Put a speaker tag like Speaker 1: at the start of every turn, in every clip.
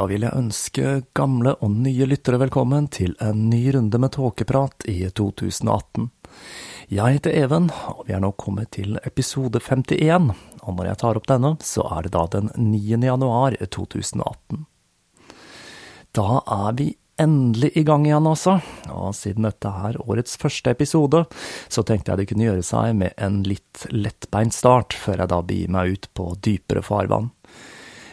Speaker 1: Da vil jeg ønske gamle og nye lyttere velkommen til en ny runde med tåkeprat i 2018. Jeg heter Even, og vi er nå kommet til episode 51. Og når jeg tar opp denne, så er det da den 9. januar 2018. Da er vi endelig i gang igjen, altså. Og siden dette er årets første episode, så tenkte jeg det kunne gjøre seg med en litt lettbeint start, før jeg da begir meg ut på dypere farvann.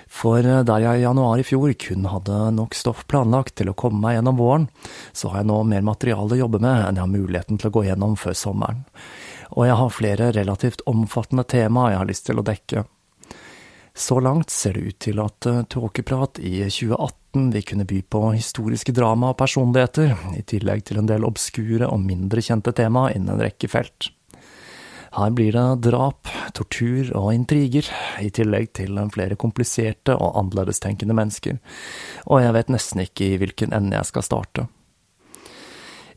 Speaker 1: For eh, der jeg i januar i fjor kun hadde nok stoff planlagt til å komme meg gjennom våren, så har jeg nå mer materiale å jobbe med enn jeg har muligheten til å gå gjennom før sommeren. Og jeg har flere relativt omfattende tema jeg har lyst til å dekke. Så langt ser det ut til at eh, Tåkeprat i 2018 vil kunne by på historiske drama og personligheter, i tillegg til en del obskure og mindre kjente tema innen en rekke felt. Her blir det drap, tortur og intriger, i tillegg til flere kompliserte og annerledestenkende mennesker, og jeg vet nesten ikke i hvilken ende jeg skal starte.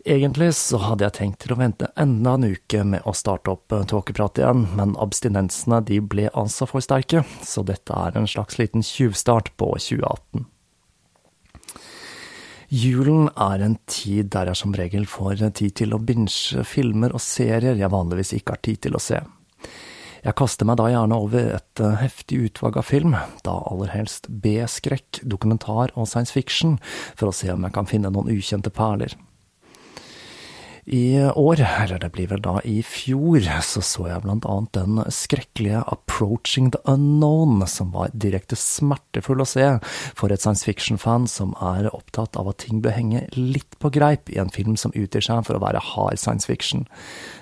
Speaker 1: Egentlig så hadde jeg tenkt til å vente enda en uke med å starte opp tåkeprat igjen, men abstinensene de ble altså for sterke, så dette er en slags liten tjuvstart på 2018. Julen er en tid der jeg som regel får tid til å binge filmer og serier jeg vanligvis ikke har tid til å se. Jeg kaster meg da gjerne over et eh, heftig utvalg av film, da aller helst B-skrekk, dokumentar og science fiction, for å se om jeg kan finne noen ukjente perler. I år, eller det blir vel da i fjor, så så jeg blant annet den skrekkelige Approaching the Unknown, som var direkte smertefull å se for et science fiction-fan som er opptatt av at ting bør henge litt på greip i en film som utgir seg for å være hard science fiction,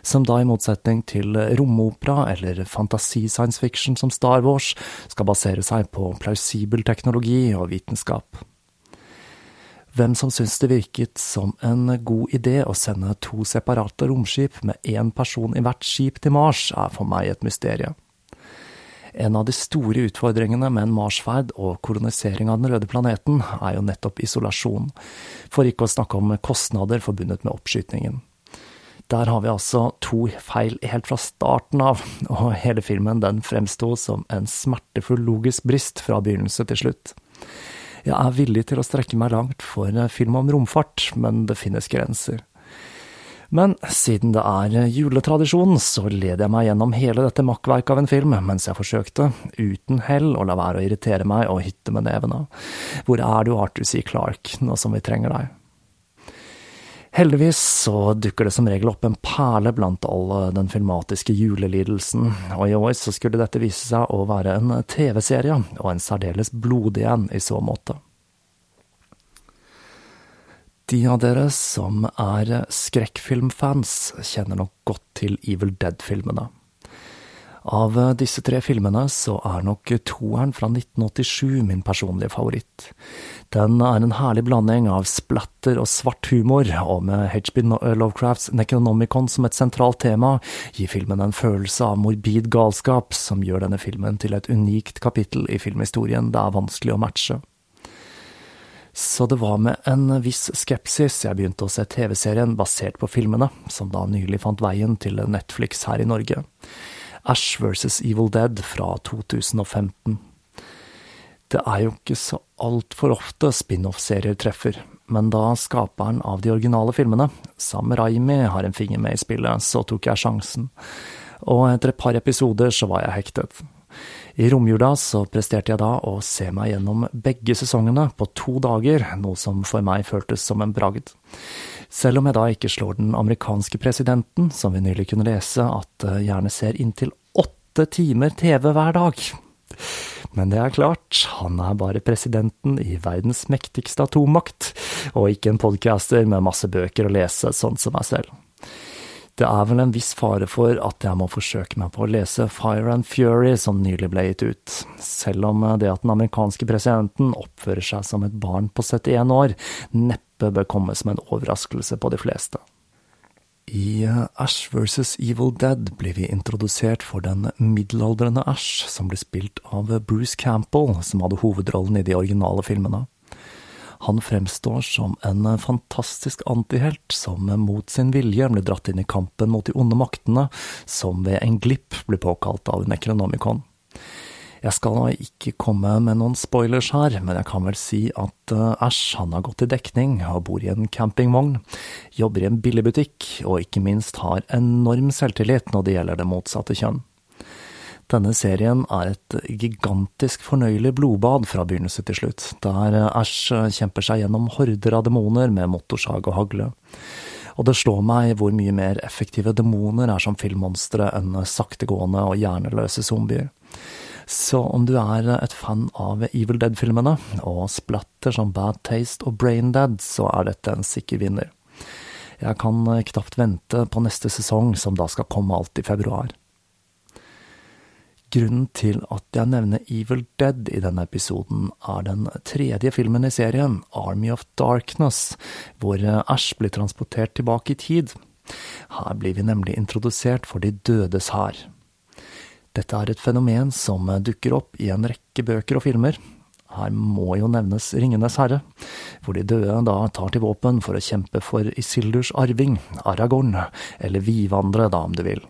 Speaker 1: som da i motsetning til romopera eller fantasi-science fiction som Star Wars skal basere seg på plausibel teknologi og vitenskap. Hvem som syntes det virket som en god idé å sende to separate romskip med én person i hvert skip til Mars, er for meg et mysterium. En av de store utfordringene med en Marsferd og kolonisering av den røde planeten er jo nettopp isolasjon, for ikke å snakke om kostnader forbundet med oppskytingen. Der har vi altså to feil helt fra starten av, og hele filmen den fremsto som en smertefull logisk brist fra begynnelse til slutt. Jeg er villig til å strekke meg langt for film om romfart, men det finnes grenser. Men siden det er juletradisjon, så led jeg meg gjennom hele dette makkverket av en film mens jeg forsøkte, uten hell, å la være å irritere meg og hytte med nevene. Hvor er du, Arthur C. Clarke, nå som vi trenger deg? Heldigvis så dukker det som regel opp en perle blant all den filmatiske julelidelsen, og i år så skulle dette vise seg å være en TV-serie, og en særdeles blodig en i så måte. De av dere som er skrekkfilmfans, kjenner nok godt til Evil Dead-filmene. Av disse tre filmene så er nok toeren fra 1987 min personlige favoritt. Den er en herlig blanding av splatter og svart humor, og med HB Lovecrafts Necronomicon som et sentralt tema, gir filmen en følelse av morbid galskap som gjør denne filmen til et unikt kapittel i filmhistorien det er vanskelig å matche. Så det var med en viss skepsis jeg begynte å se TV-serien basert på filmene, som da nylig fant veien til Netflix her i Norge. Ash vs. Evil Dead fra 2015. Det er jo ikke så altfor ofte spin-off-serier treffer, men da skaperen av de originale filmene, Sam Raimi, har en finger med i spillet, så tok jeg sjansen. Og etter et par episoder så var jeg hektet. I romjula så presterte jeg da å se meg gjennom begge sesongene på to dager, noe som for meg føltes som en bragd. Selv om jeg da ikke slår den amerikanske presidenten, som vi nylig kunne lese at eh, gjerne ser inntil åtte timer TV hver dag. Men det er klart, han er bare presidenten i verdens mektigste atommakt, og ikke en podcaster med masse bøker å lese, sånn som meg selv. Det er vel en viss fare for at jeg må forsøke meg på å lese Fire and Fury, som nylig ble gitt ut, selv om det at den amerikanske presidenten oppfører seg som et barn på 71 år, neppe bør komme som en overraskelse på de fleste. I eh, Ash vs. Evil Dead blir vi introdusert for den middelaldrende Ash, som ble spilt av Bruce Campbell, som hadde hovedrollen i de originale filmene. Han fremstår som en fantastisk antihelt som mot sin vilje ble dratt inn i kampen mot de onde maktene, som ved en glipp ble påkalt av Necronomicon. Jeg skal ikke komme med noen spoilers her, men jeg kan vel si at Æsj, han har gått i dekning og bor i en campingvogn, jobber i en billigbutikk og ikke minst har enorm selvtillit når det gjelder det motsatte kjønn. Denne serien er et gigantisk fornøyelig blodbad fra begynnelse til slutt, der Æsj kjemper seg gjennom horder av demoner med motorsag og hagle. Og det slår meg hvor mye mer effektive demoner er som filmmonstre enn saktegående og hjerneløse zombier. Så om du er et fan av Evil Dead-filmene, og splatter som Bad Taste og Brain Dead, så er dette en sikker vinner. Jeg kan knapt vente på neste sesong, som da skal komme alt i februar. Grunnen til at jeg nevner Evil Dead i denne episoden, er den tredje filmen i serien, Army of Darkness, hvor Ash blir transportert tilbake i tid. Her blir vi nemlig introdusert for De dødes hær. Dette er et fenomen som dukker opp i en rekke bøker og filmer. Her må jo nevnes Ringenes herre, hvor de døde da tar til våpen for å kjempe for Isildurs arving, Aragorn, eller Vivandre, da om du vil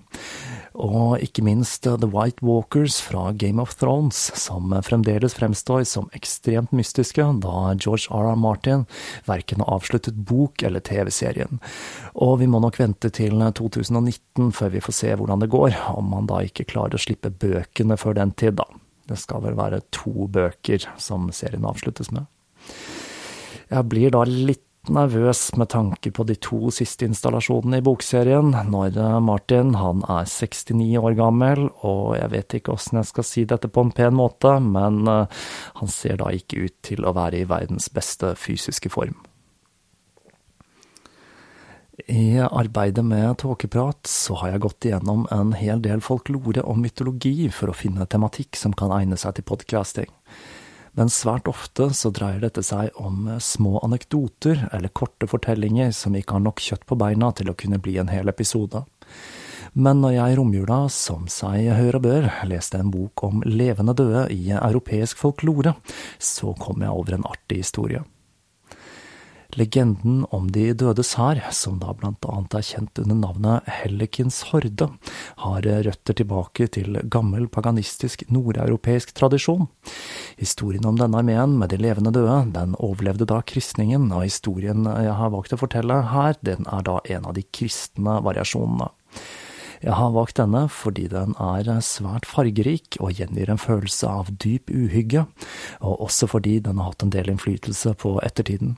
Speaker 1: og ikke minst The White Walkers fra Game of Thrones, som fremdeles fremstår som ekstremt mystiske, da George R. R. Martin verken har avsluttet bok eller TV-serien. Og vi må nok vente til 2019 før vi får se hvordan det går, om man da ikke klarer å slippe bøkene før den tid, da. Det skal vel være to bøker som serien avsluttes med. Jeg blir da litt nervøs med tanke på de to siste installasjonene i bokserien, når eh, Martin han er 69 år gammel, og jeg vet ikke åssen jeg skal si dette på en pen måte, men eh, han ser da ikke ut til å være i verdens beste fysiske form. I arbeidet med Tåkeprat så har jeg gått igjennom en hel del folklore og mytologi for å finne tematikk som kan egne seg til podcasting men svært ofte så dreier dette seg om små anekdoter eller korte fortellinger som ikke har nok kjøtt på beina til å kunne bli en hel episode. Men når jeg i romjula, som seg hør og bør, leste en bok om levende døde i europeisk folklore, så kom jeg over en artig historie. Legenden om De dødes hær, som da annet er kjent under navnet Hellekins horde, har røtter tilbake til gammel paganistisk nordeuropeisk tradisjon. Historien om denne armeen med de levende døde, den overlevde da kristningen, og historien jeg har valgt å fortelle her, den er da en av de kristne variasjonene. Jeg har valgt denne fordi den er svært fargerik og gjengir en følelse av dyp uhygge, og også fordi den har hatt en del innflytelse på ettertiden.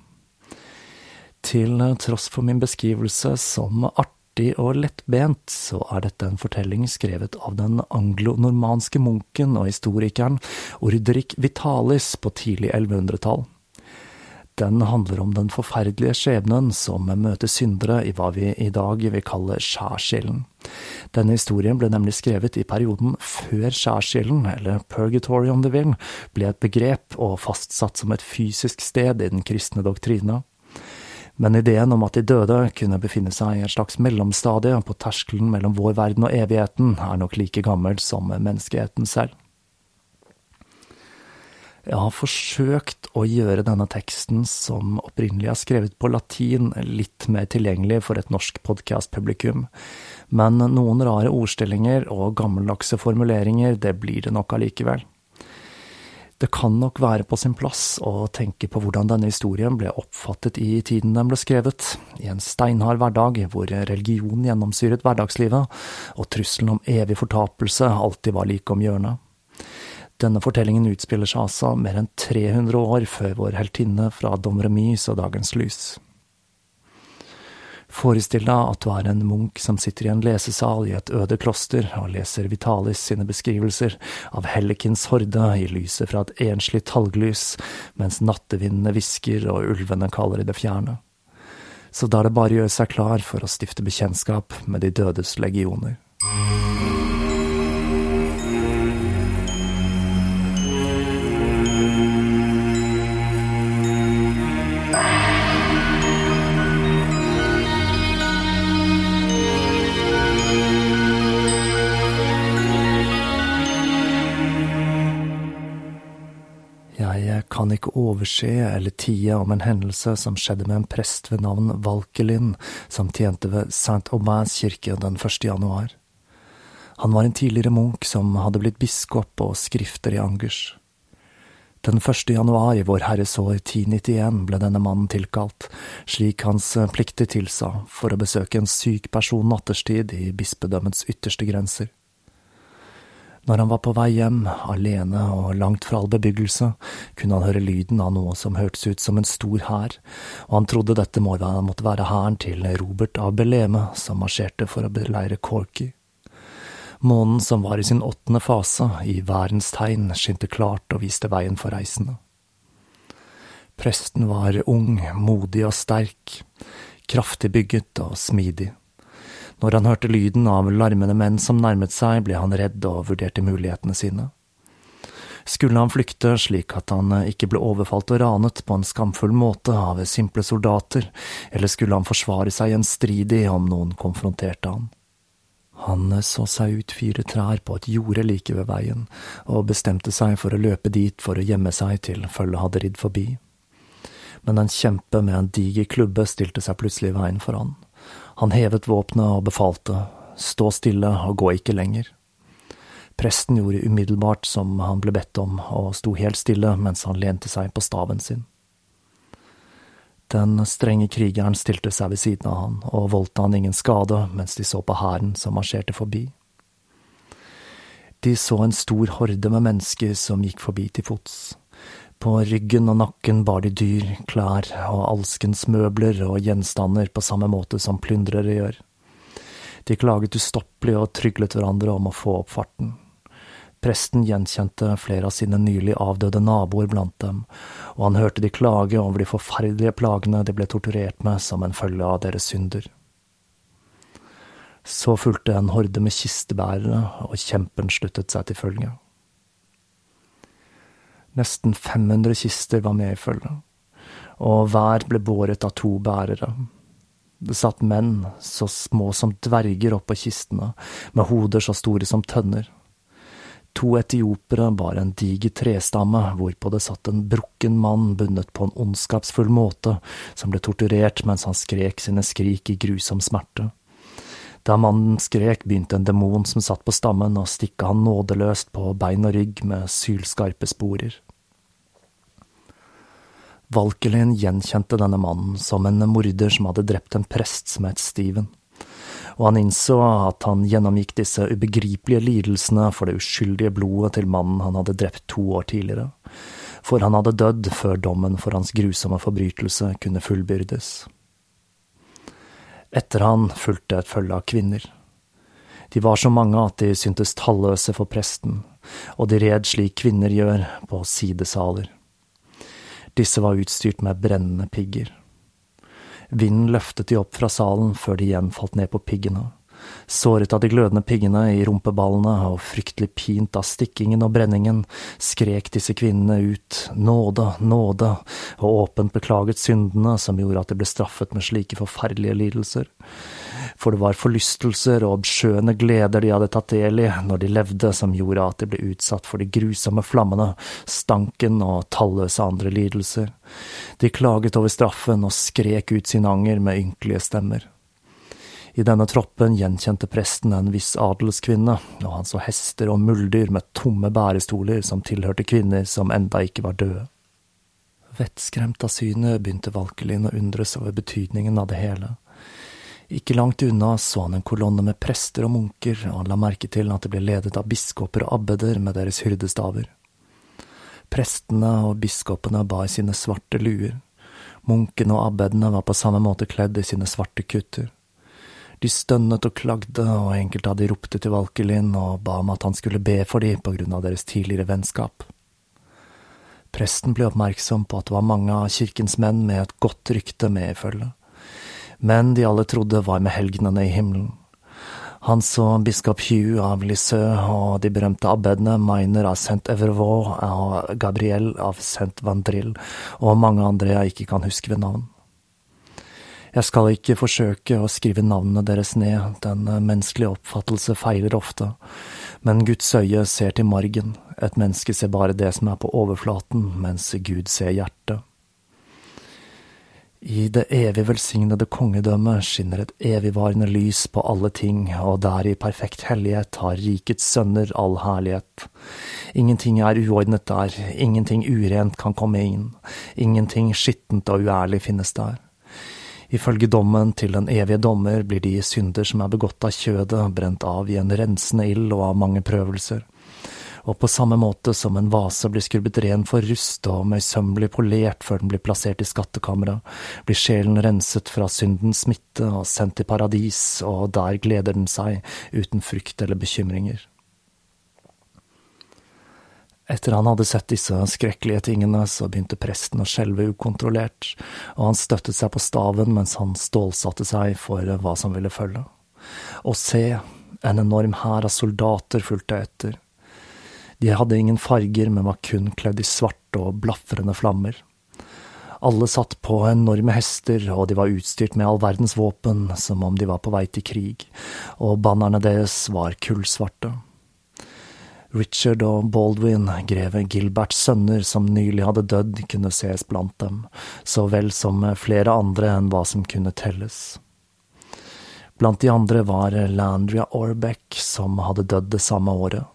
Speaker 1: Til tross for min beskrivelse som artig og lettbent, så er dette en fortelling skrevet av den anglo-normanske munken og historikeren Ordrik Vitalis på tidlig 1100-tall. Den handler om den forferdelige skjebnen som møter syndere i hva vi i dag vil kalle skjærsilden. Denne historien ble nemlig skrevet i perioden før skjærsilden, eller purgatory om du vil, ble et begrep og fastsatt som et fysisk sted i den kristne doktrina men ideen om at de døde kunne befinne seg i et slags mellomstadie på terskelen mellom vår verden og evigheten, er nok like gammel som menneskeheten selv. Jeg har forsøkt å gjøre denne teksten, som opprinnelig er skrevet på latin, litt mer tilgjengelig for et norsk podkastpublikum, men noen rare ordstillinger og gammeldagse formuleringer, det blir det nok allikevel. Det kan nok være på sin plass å tenke på hvordan denne historien ble oppfattet i tiden den ble skrevet, i en steinhard hverdag hvor religion gjennomsyret hverdagslivet, og trusselen om evig fortapelse alltid var like om hjørnet. Denne fortellingen utspiller seg altså mer enn 300 år før vår heltinne fra Dom Remis og dagens lys. Forestill deg at du er en munk som sitter i en lesesal i et øde kloster og leser Vitalis sine beskrivelser av Hellekins horde i lyset fra et enslig talglys, mens nattevindene hvisker og ulvene kaller i det fjerne. Så da er det bare å gjøre seg klar for å stifte bekjentskap med de dødes legioner. Overse eller tie om en hendelse som skjedde med en prest ved navn Valkelin, som tjente ved Saint Aubins kirke den 1. januar. Han var en tidligere munk som hadde blitt biskop og skrifter i Angers. Den 1. januar i Vår Herres år 1091 ble denne mannen tilkalt, slik hans plikter tilsa, for å besøke en syk person natterstid i bispedømmets ytterste grenser. Når han var på vei hjem, alene og langt fra all bebyggelse, kunne han høre lyden av noe som hørtes ut som en stor hær, og han trodde dette måtte være hæren til Robert av Beleme, som marsjerte for å beleire Corky. Månen som var i sin åttende fase, i værens tegn, skinte klart og viste veien for reisende. Presten var ung, modig og sterk, kraftig bygget og smidig. Når han hørte lyden av larmende menn som nærmet seg, ble han redd og vurderte mulighetene sine. Skulle han flykte slik at han ikke ble overfalt og ranet på en skamfull måte av simple soldater, eller skulle han forsvare seg gjenstridig om noen konfronterte han? Han så seg ut fire trær på et jorde like ved veien, og bestemte seg for å løpe dit for å gjemme seg til følget hadde ridd forbi. Men en kjempe med en diger klubbe stilte seg plutselig i veien for han. Han hevet våpenet og befalte, stå stille og gå ikke lenger. Presten gjorde umiddelbart som han ble bedt om, og sto helt stille mens han lente seg på staven sin. Den strenge krigeren stilte seg ved siden av han, og voldte han ingen skade mens de så på hæren som marsjerte forbi. De så en stor horde med mennesker som gikk forbi til fots. På ryggen og nakken bar de dyr, klær og alskens møbler og gjenstander på samme måte som plyndrere gjør. De klaget ustoppelig og tryglet hverandre om å få opp farten. Presten gjenkjente flere av sine nylig avdøde naboer blant dem, og han hørte de klage over de forferdelige plagene de ble torturert med som en følge av deres synder. Så fulgte en horde med kistebærere, og kjempen sluttet seg til følge. Nesten 500 kister var med i følget, og hver ble båret av to bærere. Det satt menn, så små som dverger oppå kistene, med hoder så store som tønner. To etiopere bar en diger trestamme, hvorpå det satt en brukken mann bundet på en ondskapsfull måte, som ble torturert mens han skrek sine skrik i grusom smerte. Da mannen skrek, begynte en demon som satt på stammen, å stikke han nådeløst på bein og rygg med sylskarpe sporer. Valkelin gjenkjente denne mannen som en morder som hadde drept en prest som het Steven, og han innså at han gjennomgikk disse ubegripelige lidelsene for det uskyldige blodet til mannen han hadde drept to år tidligere, for han hadde dødd før dommen for hans grusomme forbrytelse kunne fullbyrdes. Etter han fulgte et følge av kvinner. De var så mange at de syntes talløse for presten, og de red slik kvinner gjør, på sidesaler. Disse var utstyrt med brennende pigger. Vinden løftet de opp fra salen før de igjen falt ned på piggene. Såret av de glødende piggene i rumpeballene og fryktelig pint av stikkingen og brenningen, skrek disse kvinnene ut nåde, nåde, og åpent beklaget syndene som gjorde at de ble straffet med slike forferdelige lidelser. For det var forlystelser og obskjøne gleder de hadde tatt del i når de levde, som gjorde at de ble utsatt for de grusomme flammene, stanken og talløse andre lidelser. De klaget over straffen og skrek ut sin anger med ynkelige stemmer. I denne troppen gjenkjente presten en viss adelskvinne, og han så hester og muldyr med tomme bærestoler som tilhørte kvinner som enda ikke var døde. Vettskremt av synet begynte Valkelin å undres over betydningen av det hele. Ikke langt unna så han en kolonne med prester og munker, og han la merke til at det ble ledet av biskoper og abbeder med deres hyrdestaver. Prestene og biskopene bar sine svarte luer. Munkene og abbedene var på samme måte kledd i sine svarte kutter. De stønnet og klagde, og enkelte av de ropte til Valkelin og ba om at han skulle be for dem på grunn av deres tidligere vennskap. Presten ble oppmerksom på at det var mange av kirkens menn med et godt rykte med i følget, men de alle trodde var med helgenene i himmelen. Han så biskop Hugh av Lisieux og de berømte abbedene Miner av Saint Evervaux og Gabriel av Saint Vandril og mange andre jeg ikke kan huske ved navn. Jeg skal ikke forsøke å skrive navnene deres ned, den menneskelige oppfattelse feiler ofte, men Guds øye ser til margen, et menneske ser bare det som er på overflaten, mens Gud ser hjertet. I det evig velsignede kongedømmet skinner et evigvarende lys på alle ting, og der i perfekt hellighet har rikets sønner all herlighet. Ingenting er uordnet der, ingenting urent kan komme inn, ingenting skittent og uærlig finnes der. Ifølge dommen til den evige dommer blir de synder som er begått av kjødet, brent av i en rensende ild og av mange prøvelser og på samme måte som en vase blir skrubbet ren for rust og møysommelig polert før den blir plassert i skattkammeret, blir sjelen renset fra syndens smitte og sendt til paradis, og der gleder den seg, uten frykt eller bekymringer. Etter han hadde sett disse skrekkelige tingene, så begynte presten å skjelve ukontrollert, og han støttet seg på staven mens han stålsatte seg for hva som ville følge. Og se, en enorm hær av soldater fulgte etter. De hadde ingen farger, men var kun kledd i svarte og blafrende flammer. Alle satt på enorme hester, og de var utstyrt med all verdens våpen, som om de var på vei til krig, og bannerne deres var kullsvarte. Richard og Baldwin, greve Gilberts sønner som nylig hadde dødd, kunne ses blant dem, så vel som flere andre enn hva som kunne telles. Blant de andre var Landria Orbeck, som hadde dødd det samme året.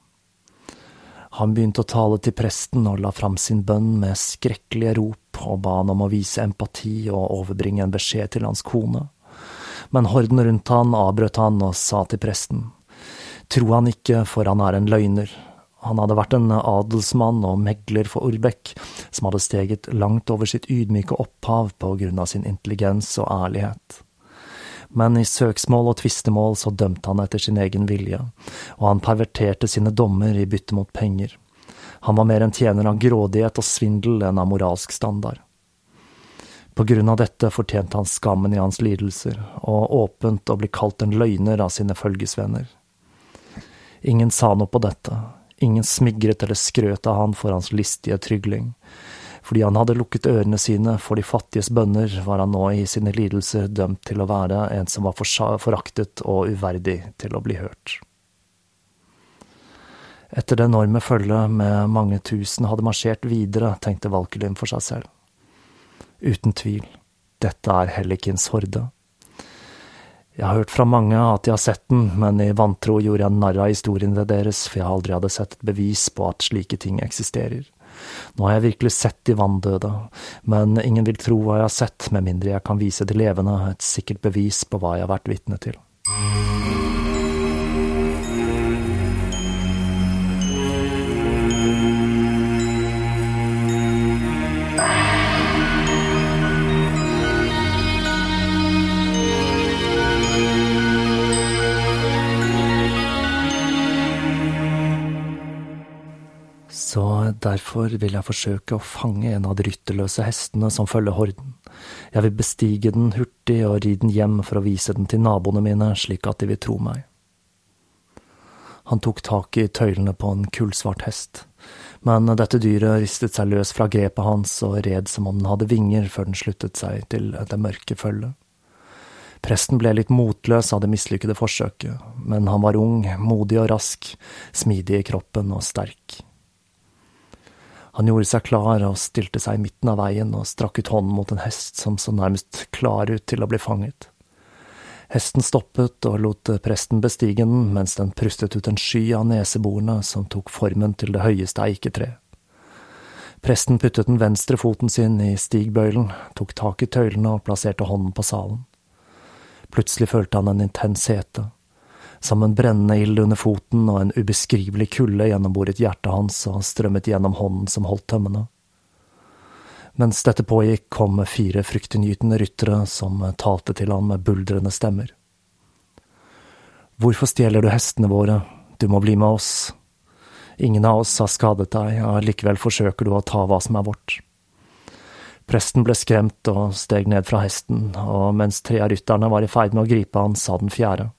Speaker 1: Han begynte å tale til presten og la fram sin bønn med skrekkelige rop og ba han om å vise empati og overbringe en beskjed til hans kone. Men horden rundt han avbrøt han og sa til presten, tro han ikke, for han er en løgner. Han hadde vært en adelsmann og megler for Orbeck, som hadde steget langt over sitt ydmyke opphav på grunn av sin intelligens og ærlighet men i søksmål og tvistemål så dømte han etter sin egen vilje, og han perverterte sine dommer i bytte mot penger. Han var mer en tjener av grådighet og svindel enn av moralsk standard. På grunn av dette fortjente han skammen i hans lidelser, og åpent å bli kalt en løgner av sine følgesvenner. Ingen sa noe på dette, ingen smigret eller skrøt av han for hans listige trygling, fordi han hadde lukket ørene sine for de fattiges bønner, var han nå i sine lidelser dømt til å være en som var foraktet og uverdig til å bli hørt. Etter det enorme følget med mange tusen hadde marsjert videre, tenkte Valkylin for seg selv. Uten tvil, dette er Hellikins horde. Jeg har hørt fra mange at de har sett den, men i vantro gjorde jeg narr av historiene deres, for jeg aldri hadde sett et bevis på at slike ting eksisterer. Nå har jeg virkelig sett de vanndøde, men ingen vil tro hva jeg har sett, med mindre jeg kan vise de levende et sikkert bevis på hva jeg har vært vitne til. Så derfor vil jeg forsøke å fange en av de rytterløse hestene som følger horden. Jeg vil bestige den hurtig og ri den hjem for å vise den til naboene mine, slik at de vil tro meg. Han tok tak i tøylene på en kullsvart hest, men dette dyret ristet seg løs fra grepet hans og red som om den hadde vinger før den sluttet seg til det mørke følget. Presten ble litt motløs av det mislykkede forsøket, men han var ung, modig og rask, smidig i kroppen og sterk. Han gjorde seg klar og stilte seg i midten av veien og strakk ut hånden mot en hest som så nærmest klar ut til å bli fanget. Hesten stoppet og lot presten bestige den mens den prustet ut en sky av neseborene som tok formen til det høyeste eiketreet. Presten puttet den venstre foten sin i stigbøylen, tok tak i tøylene og plasserte hånden på salen. Plutselig følte han en intens hete som en brennende ild under foten og en ubeskrivelig kulde gjennomboret hjertet hans og strømmet gjennom hånden som holdt tømmene. Mens dette pågikk, kom fire fryktinngytende ryttere som talte til han med buldrende stemmer. Hvorfor stjeler du hestene våre, du må bli med oss. Ingen av oss har skadet deg, og likevel forsøker du å ta hva som er vårt. Presten ble skremt og steg ned fra hesten, og mens tre av rytterne var i ferd med å gripe han, sa den fjerde.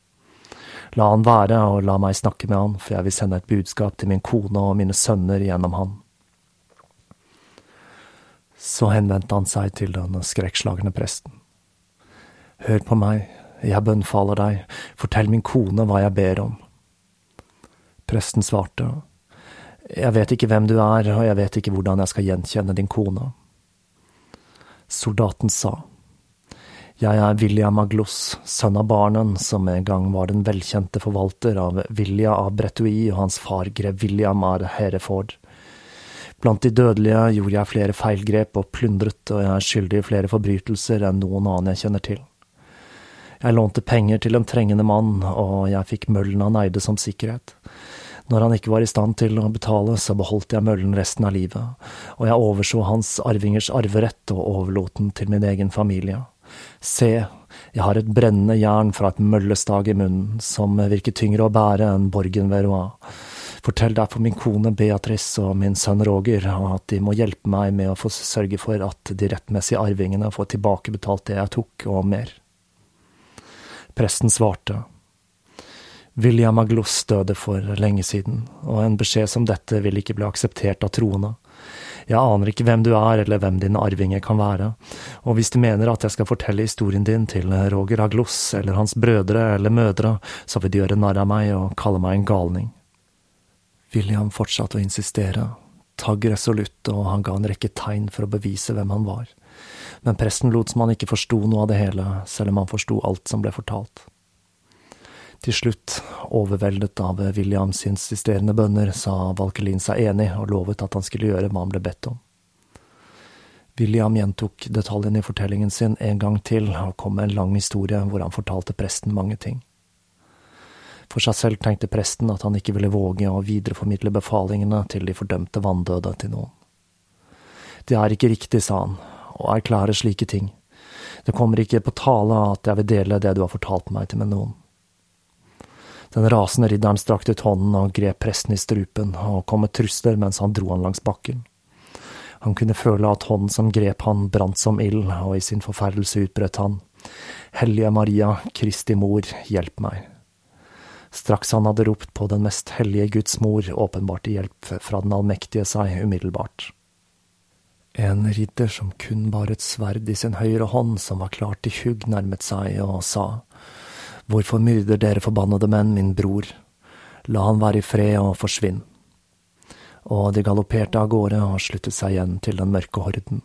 Speaker 1: La han være, og la meg snakke med han, for jeg vil sende et budskap til min kone og mine sønner gjennom han. Så henvendte han seg til den skrekkslagne presten. Hør på meg, jeg bønnfaller deg, fortell min kone hva jeg ber om. Presten svarte, Jeg vet ikke hvem du er, og jeg vet ikke hvordan jeg skal gjenkjenne din kone. Soldaten sa, Jeg er William av sønn av Barnen, som en gang var den velkjente forvalter av Vilja av Bretui og hans far grev William av Hereford. Blant de dødelige gjorde jeg flere feilgrep og plyndret, og jeg er skyldig i flere forbrytelser enn noen annen jeg kjenner til. Jeg lånte penger til en trengende mann, og jeg fikk møllen han eide som sikkerhet. Når han ikke var i stand til å betale, så beholdt jeg møllen resten av livet, og jeg overså hans arvingers arverett og overlot den til min egen familie. Se, jeg har et brennende jern fra et møllestag i munnen, som virker tyngre å bære enn borgen ved Rouen. Fortell derfor min kone Beatrice og min sønn Roger at de må hjelpe meg med å få sørge for at de rettmessige arvingene får tilbakebetalt det jeg tok, og mer. Presten svarte. William Aglos døde for lenge siden, og en beskjed som dette vil ikke bli akseptert av troende. Jeg aner ikke hvem du er, eller hvem dine arvinger kan være, og hvis du mener at jeg skal fortelle historien din til Roger Aglos eller hans brødre eller mødre, så vil de gjøre narr av meg og kalle meg en galning. William fortsatte å insistere, tagg resolutt, og han ga en rekke tegn for å bevise hvem han var, men presten lot som han ikke forsto noe av det hele, selv om han forsto alt som ble fortalt. Til slutt, overveldet av Williams insisterende bønner, sa Valkelin seg enig og lovet at han skulle gjøre hva han ble bedt om. William gjentok detaljene i fortellingen sin en gang til og kom med en lang historie hvor han fortalte presten mange ting. For seg selv tenkte presten at han ikke ville våge å videreformidle befalingene til de fordømte vanndøde til noen. Det er ikke riktig, sa han, å erklære slike ting. Det kommer ikke på tale at jeg vil dele det du har fortalt meg til med noen. Den rasende ridderen strakte ut hånden og grep presten i strupen og kom med trusler mens han dro han langs bakken. Han kunne føle at hånden som grep han, brant som ild, og i sin forferdelse utbrøt han. Hellige Maria, Kristi mor, hjelp meg. Straks han hadde ropt på den mest hellige Guds mor, åpenbarte hjelp fra den allmektige seg umiddelbart. En ridder som kun bar et sverd i sin høyre hånd som var klart til hugg, nærmet seg og sa. Hvorfor myrder dere forbannede menn min bror? La han være i fred og forsvinn. Og de galopperte av gårde og sluttet seg igjen til den mørke horden.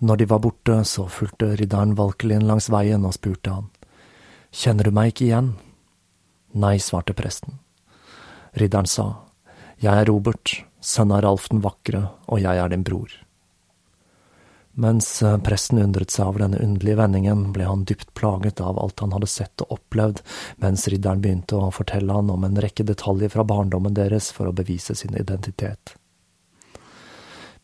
Speaker 1: Når de var borte, så fulgte ridderen Valkelin langs veien og spurte han. Kjenner du meg ikke igjen? Nei, svarte presten. Ridderen sa, Jeg er Robert, sønn av Ralf den vakre, og jeg er din bror. Mens eh, presten undret seg over denne underlige vendingen, ble han dypt plaget av alt han hadde sett og opplevd, mens ridderen begynte å fortelle han om en rekke detaljer fra barndommen deres for å bevise sin identitet.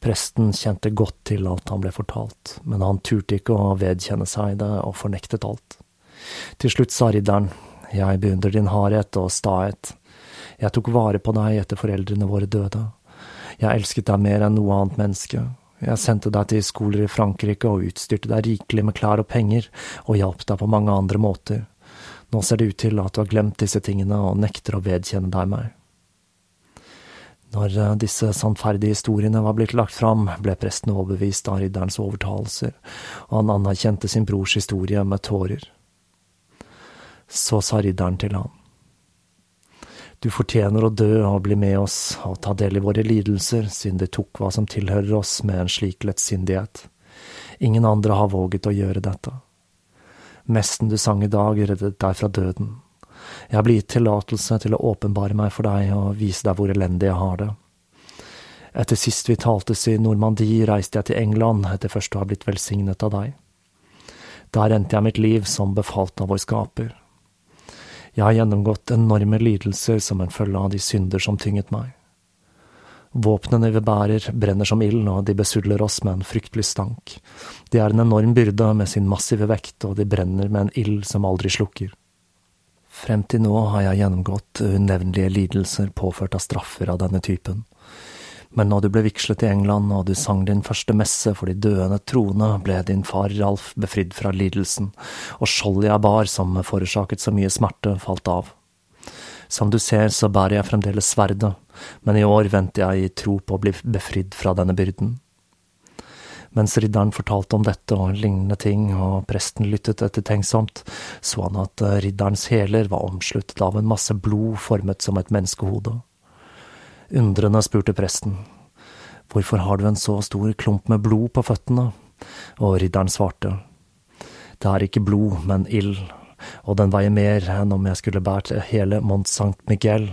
Speaker 1: Presten kjente godt til alt han ble fortalt, men han turte ikke å vedkjenne seg det og fornektet alt. Til slutt sa ridderen, jeg beundrer din hardhet og stahet. Jeg tok vare på deg etter foreldrene våre døde. Jeg elsket deg mer enn noe annet menneske, jeg sendte deg til skoler i Frankrike og utstyrte deg rikelig med klær og penger, og hjalp deg på mange andre måter. Nå ser det ut til at du har glemt disse tingene og nekter å vedkjenne deg meg. Når eh, disse sannferdige historiene var blitt lagt fram, ble presten overbevist av ridderens overtalelser, og han anerkjente sin brors historie med tårer. Så sa ridderen til ham. Du fortjener å dø og bli med oss og ta del i våre lidelser, siden du tok hva som tilhører oss med en slik lettsindighet. Ingen andre har våget å gjøre dette. Mesten du sang i dag, reddet deg fra døden. Jeg har blitt tillatelse til å åpenbare meg for deg og vise deg hvor elendig jeg har det. Etter sist vi taltes i Normandie, reiste jeg til England etter først å ha blitt velsignet av deg. Der endte jeg mitt liv som befalt av vår skaper. Jeg har gjennomgått enorme lidelser som en følge av de synder som tynget meg. Våpnene vi bærer, brenner som ild, og de besudler oss med en fryktelig stank. De er en enorm byrde med sin massive vekt, og de brenner med en ild som aldri slukker. Frem til nå har jeg gjennomgått unevnelige lidelser påført av straffer av denne typen. Men når du ble vigslet i England og du sang din første messe for de døende troende, ble din far Ralf befridd fra lidelsen, og skjoldet jeg bar som forårsaket så mye smerte, falt av. Som du ser, så bærer jeg fremdeles sverdet, men i år venter jeg i tro på å bli befridd fra denne byrden. Mens ridderen fortalte om dette og lignende ting, og presten lyttet ettertenksomt, så han at ridderens hæler var omsluttet av en masse blod formet som et menneskehode. Undrende spurte presten. Hvorfor har du en så stor klump med blod på føttene? Og ridderen svarte. Det er ikke blod, men ild, og den veier mer enn om jeg skulle båret hele Mont Sankt Miguel,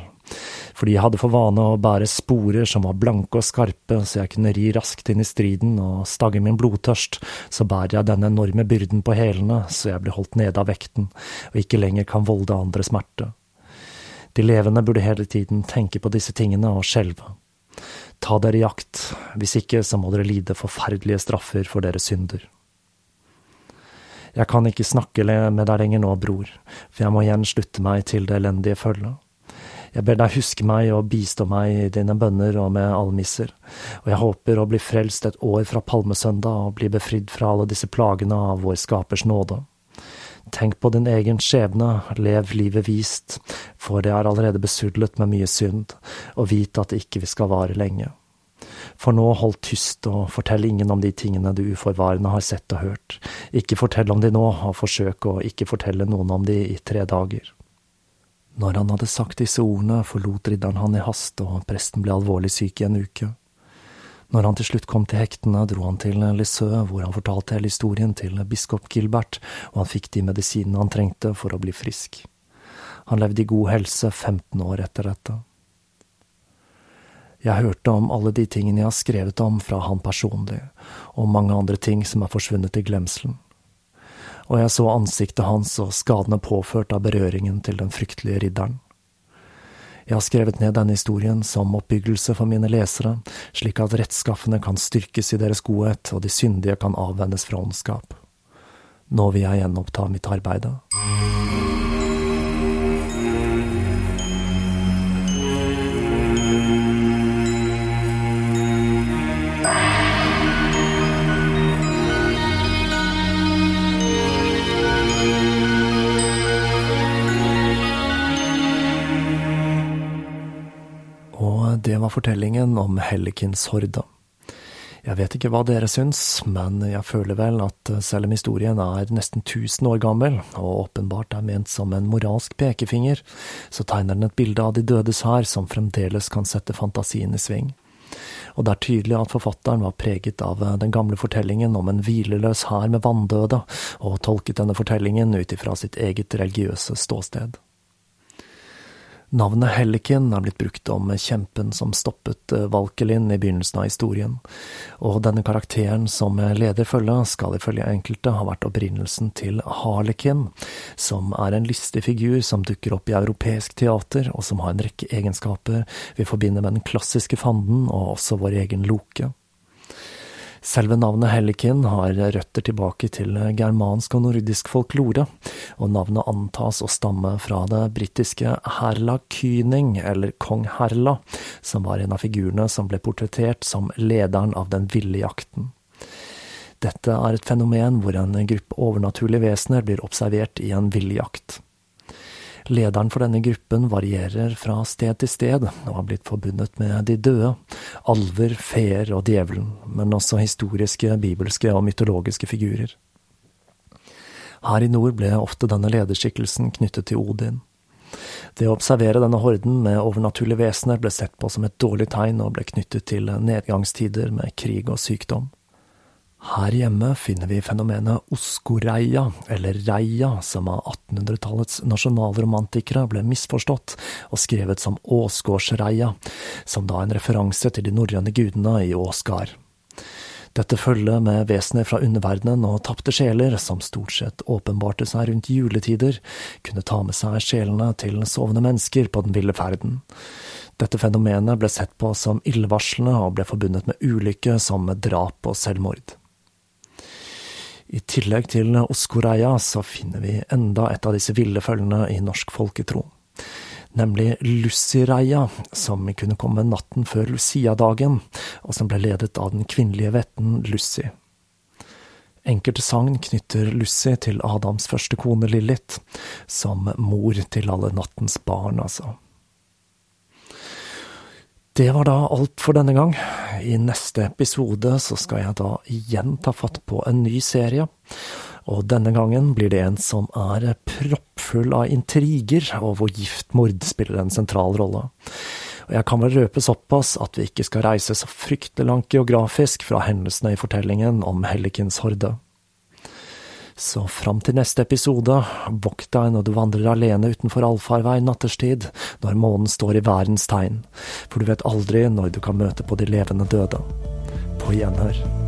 Speaker 1: fordi jeg hadde for vane å bære sporer som var blanke og skarpe, så jeg kunne ri raskt inn i striden, og stagge min blodtørst, så bærer jeg denne enorme byrden på hælene, så jeg blir holdt nede av vekten, og ikke lenger kan volde andre smerte. De levende burde hele tiden tenke på disse tingene og skjelve. Ta dere i akt, hvis ikke så må dere lide forferdelige straffer for deres synder. Jeg kan ikke snakke med deg lenger nå, bror, for jeg må igjen slutte meg til det elendige følget. Jeg ber deg huske meg og bistå meg i dine bønner og med almisser, og jeg håper å bli frelst et år fra palmesøndag og bli befridd fra alle disse plagene av vår Skapers nåde. Tenk på din egen skjebne, lev livet vist, for det er allerede besudlet med mye synd, og vit at ikke skal vare lenge. For nå, hold tyst og fortell ingen om de tingene du uforvarende har sett og hørt. Ikke fortell om de nå, og forsøk å ikke fortelle noen om de i tre dager. Når han hadde sagt disse ordene, forlot ridderen han i hast, og presten ble alvorlig syk i en uke. Når han til slutt kom til hektene, dro han til Lisøe, hvor han fortalte hele historien til biskop Gilbert, og han fikk de medisinene han trengte for å bli frisk. Han levde i god helse 15 år etter dette. Jeg hørte om alle de tingene jeg har skrevet om fra han personlig, og mange andre ting som er forsvunnet i glemselen og jeg så ansiktet hans og skadene påført av berøringen til den fryktelige ridderen. Jeg har skrevet ned denne historien som oppbyggelse for mine lesere, slik at rettskaffene kan styrkes i deres godhet og de syndige kan avvennes fra ondskap. Nå vil jeg gjenoppta mitt arbeide. Fortellingen om Hellekins horde. Jeg vet ikke hva dere syns, men jeg føler vel at selv om historien er nesten 1000 år gammel, og åpenbart er ment som en moralsk pekefinger, så tegner den et bilde av de dødes hær som fremdeles kan sette fantasien i sving. Og det er tydelig at forfatteren var preget av den gamle fortellingen om en hvileløs hær med vanndøde, og tolket denne fortellingen ut ifra sitt eget religiøse ståsted. Navnet Hellikin er blitt brukt om kjempen som stoppet eh, Valkelin i begynnelsen av historien, og denne karakteren som leder følget skal ifølge enkelte ha vært opprinnelsen til Harlekin, som er en listig figur som dukker opp i europeisk teater, og som har en rekke egenskaper vi forbinder med den klassiske fanden og også vår egen Loke. Selve navnet Hellikin har røtter tilbake til germansk og nordisk folklore, og navnet antas å stamme fra det britiske Herla Kyning, eller kong Herla, som var en av figurene som ble portrettert som lederen av den ville jakten. Dette er et fenomen hvor en gruppe overnaturlige vesener blir observert i en villjakt. Lederen for denne gruppen varierer fra sted til sted, og har blitt forbundet med de døde, alver, feer og djevelen, men også historiske, bibelske og mytologiske figurer. Her i nord ble ofte denne lederskikkelsen knyttet til Odin. Det å observere denne horden med overnaturlige vesener ble sett på som et dårlig tegn og ble knyttet til nedgangstider med krig og sykdom. Her hjemme finner vi fenomenet oskoreia, eller reia, som av 1800-tallets nasjonalromantikere ble misforstått og skrevet som åsgårdsreia, som da en referanse til de norrøne gudene i Åsgard. Dette følget med vesener fra underverdenen og tapte sjeler, som stort sett åpenbarte seg rundt juletider, kunne ta med seg sjelene til sovende mennesker på den ville ferden. Dette fenomenet ble sett på som illevarslende og ble forbundet med ulykke som drap og selvmord. I tillegg til Oskoreia så finner vi enda et av disse ville følgene i norsk folketro. Nemlig Lussireia, som kunne komme natten før Lucia-dagen, og som ble ledet av den kvinnelige vetten Lucy. Enkelte sagn knytter Lucy til Adams første kone Lilith, som mor til alle nattens barn, altså. Det var da alt for denne gang. I neste episode så skal jeg da igjen ta fatt på en ny serie. Og denne gangen blir det en som er proppfull av intriger, og hvor giftmord spiller en sentral rolle. Og jeg kan vel røpe såpass at vi ikke skal reise så fryktelig langt geografisk fra hendelsene i fortellingen om Hellikens horde. Så fram til neste episode, vokt deg når du vandrer alene utenfor allfarvei natterstid, når månen står i værens tegn, for du vet aldri når du kan møte på de levende døde. På gjenhør.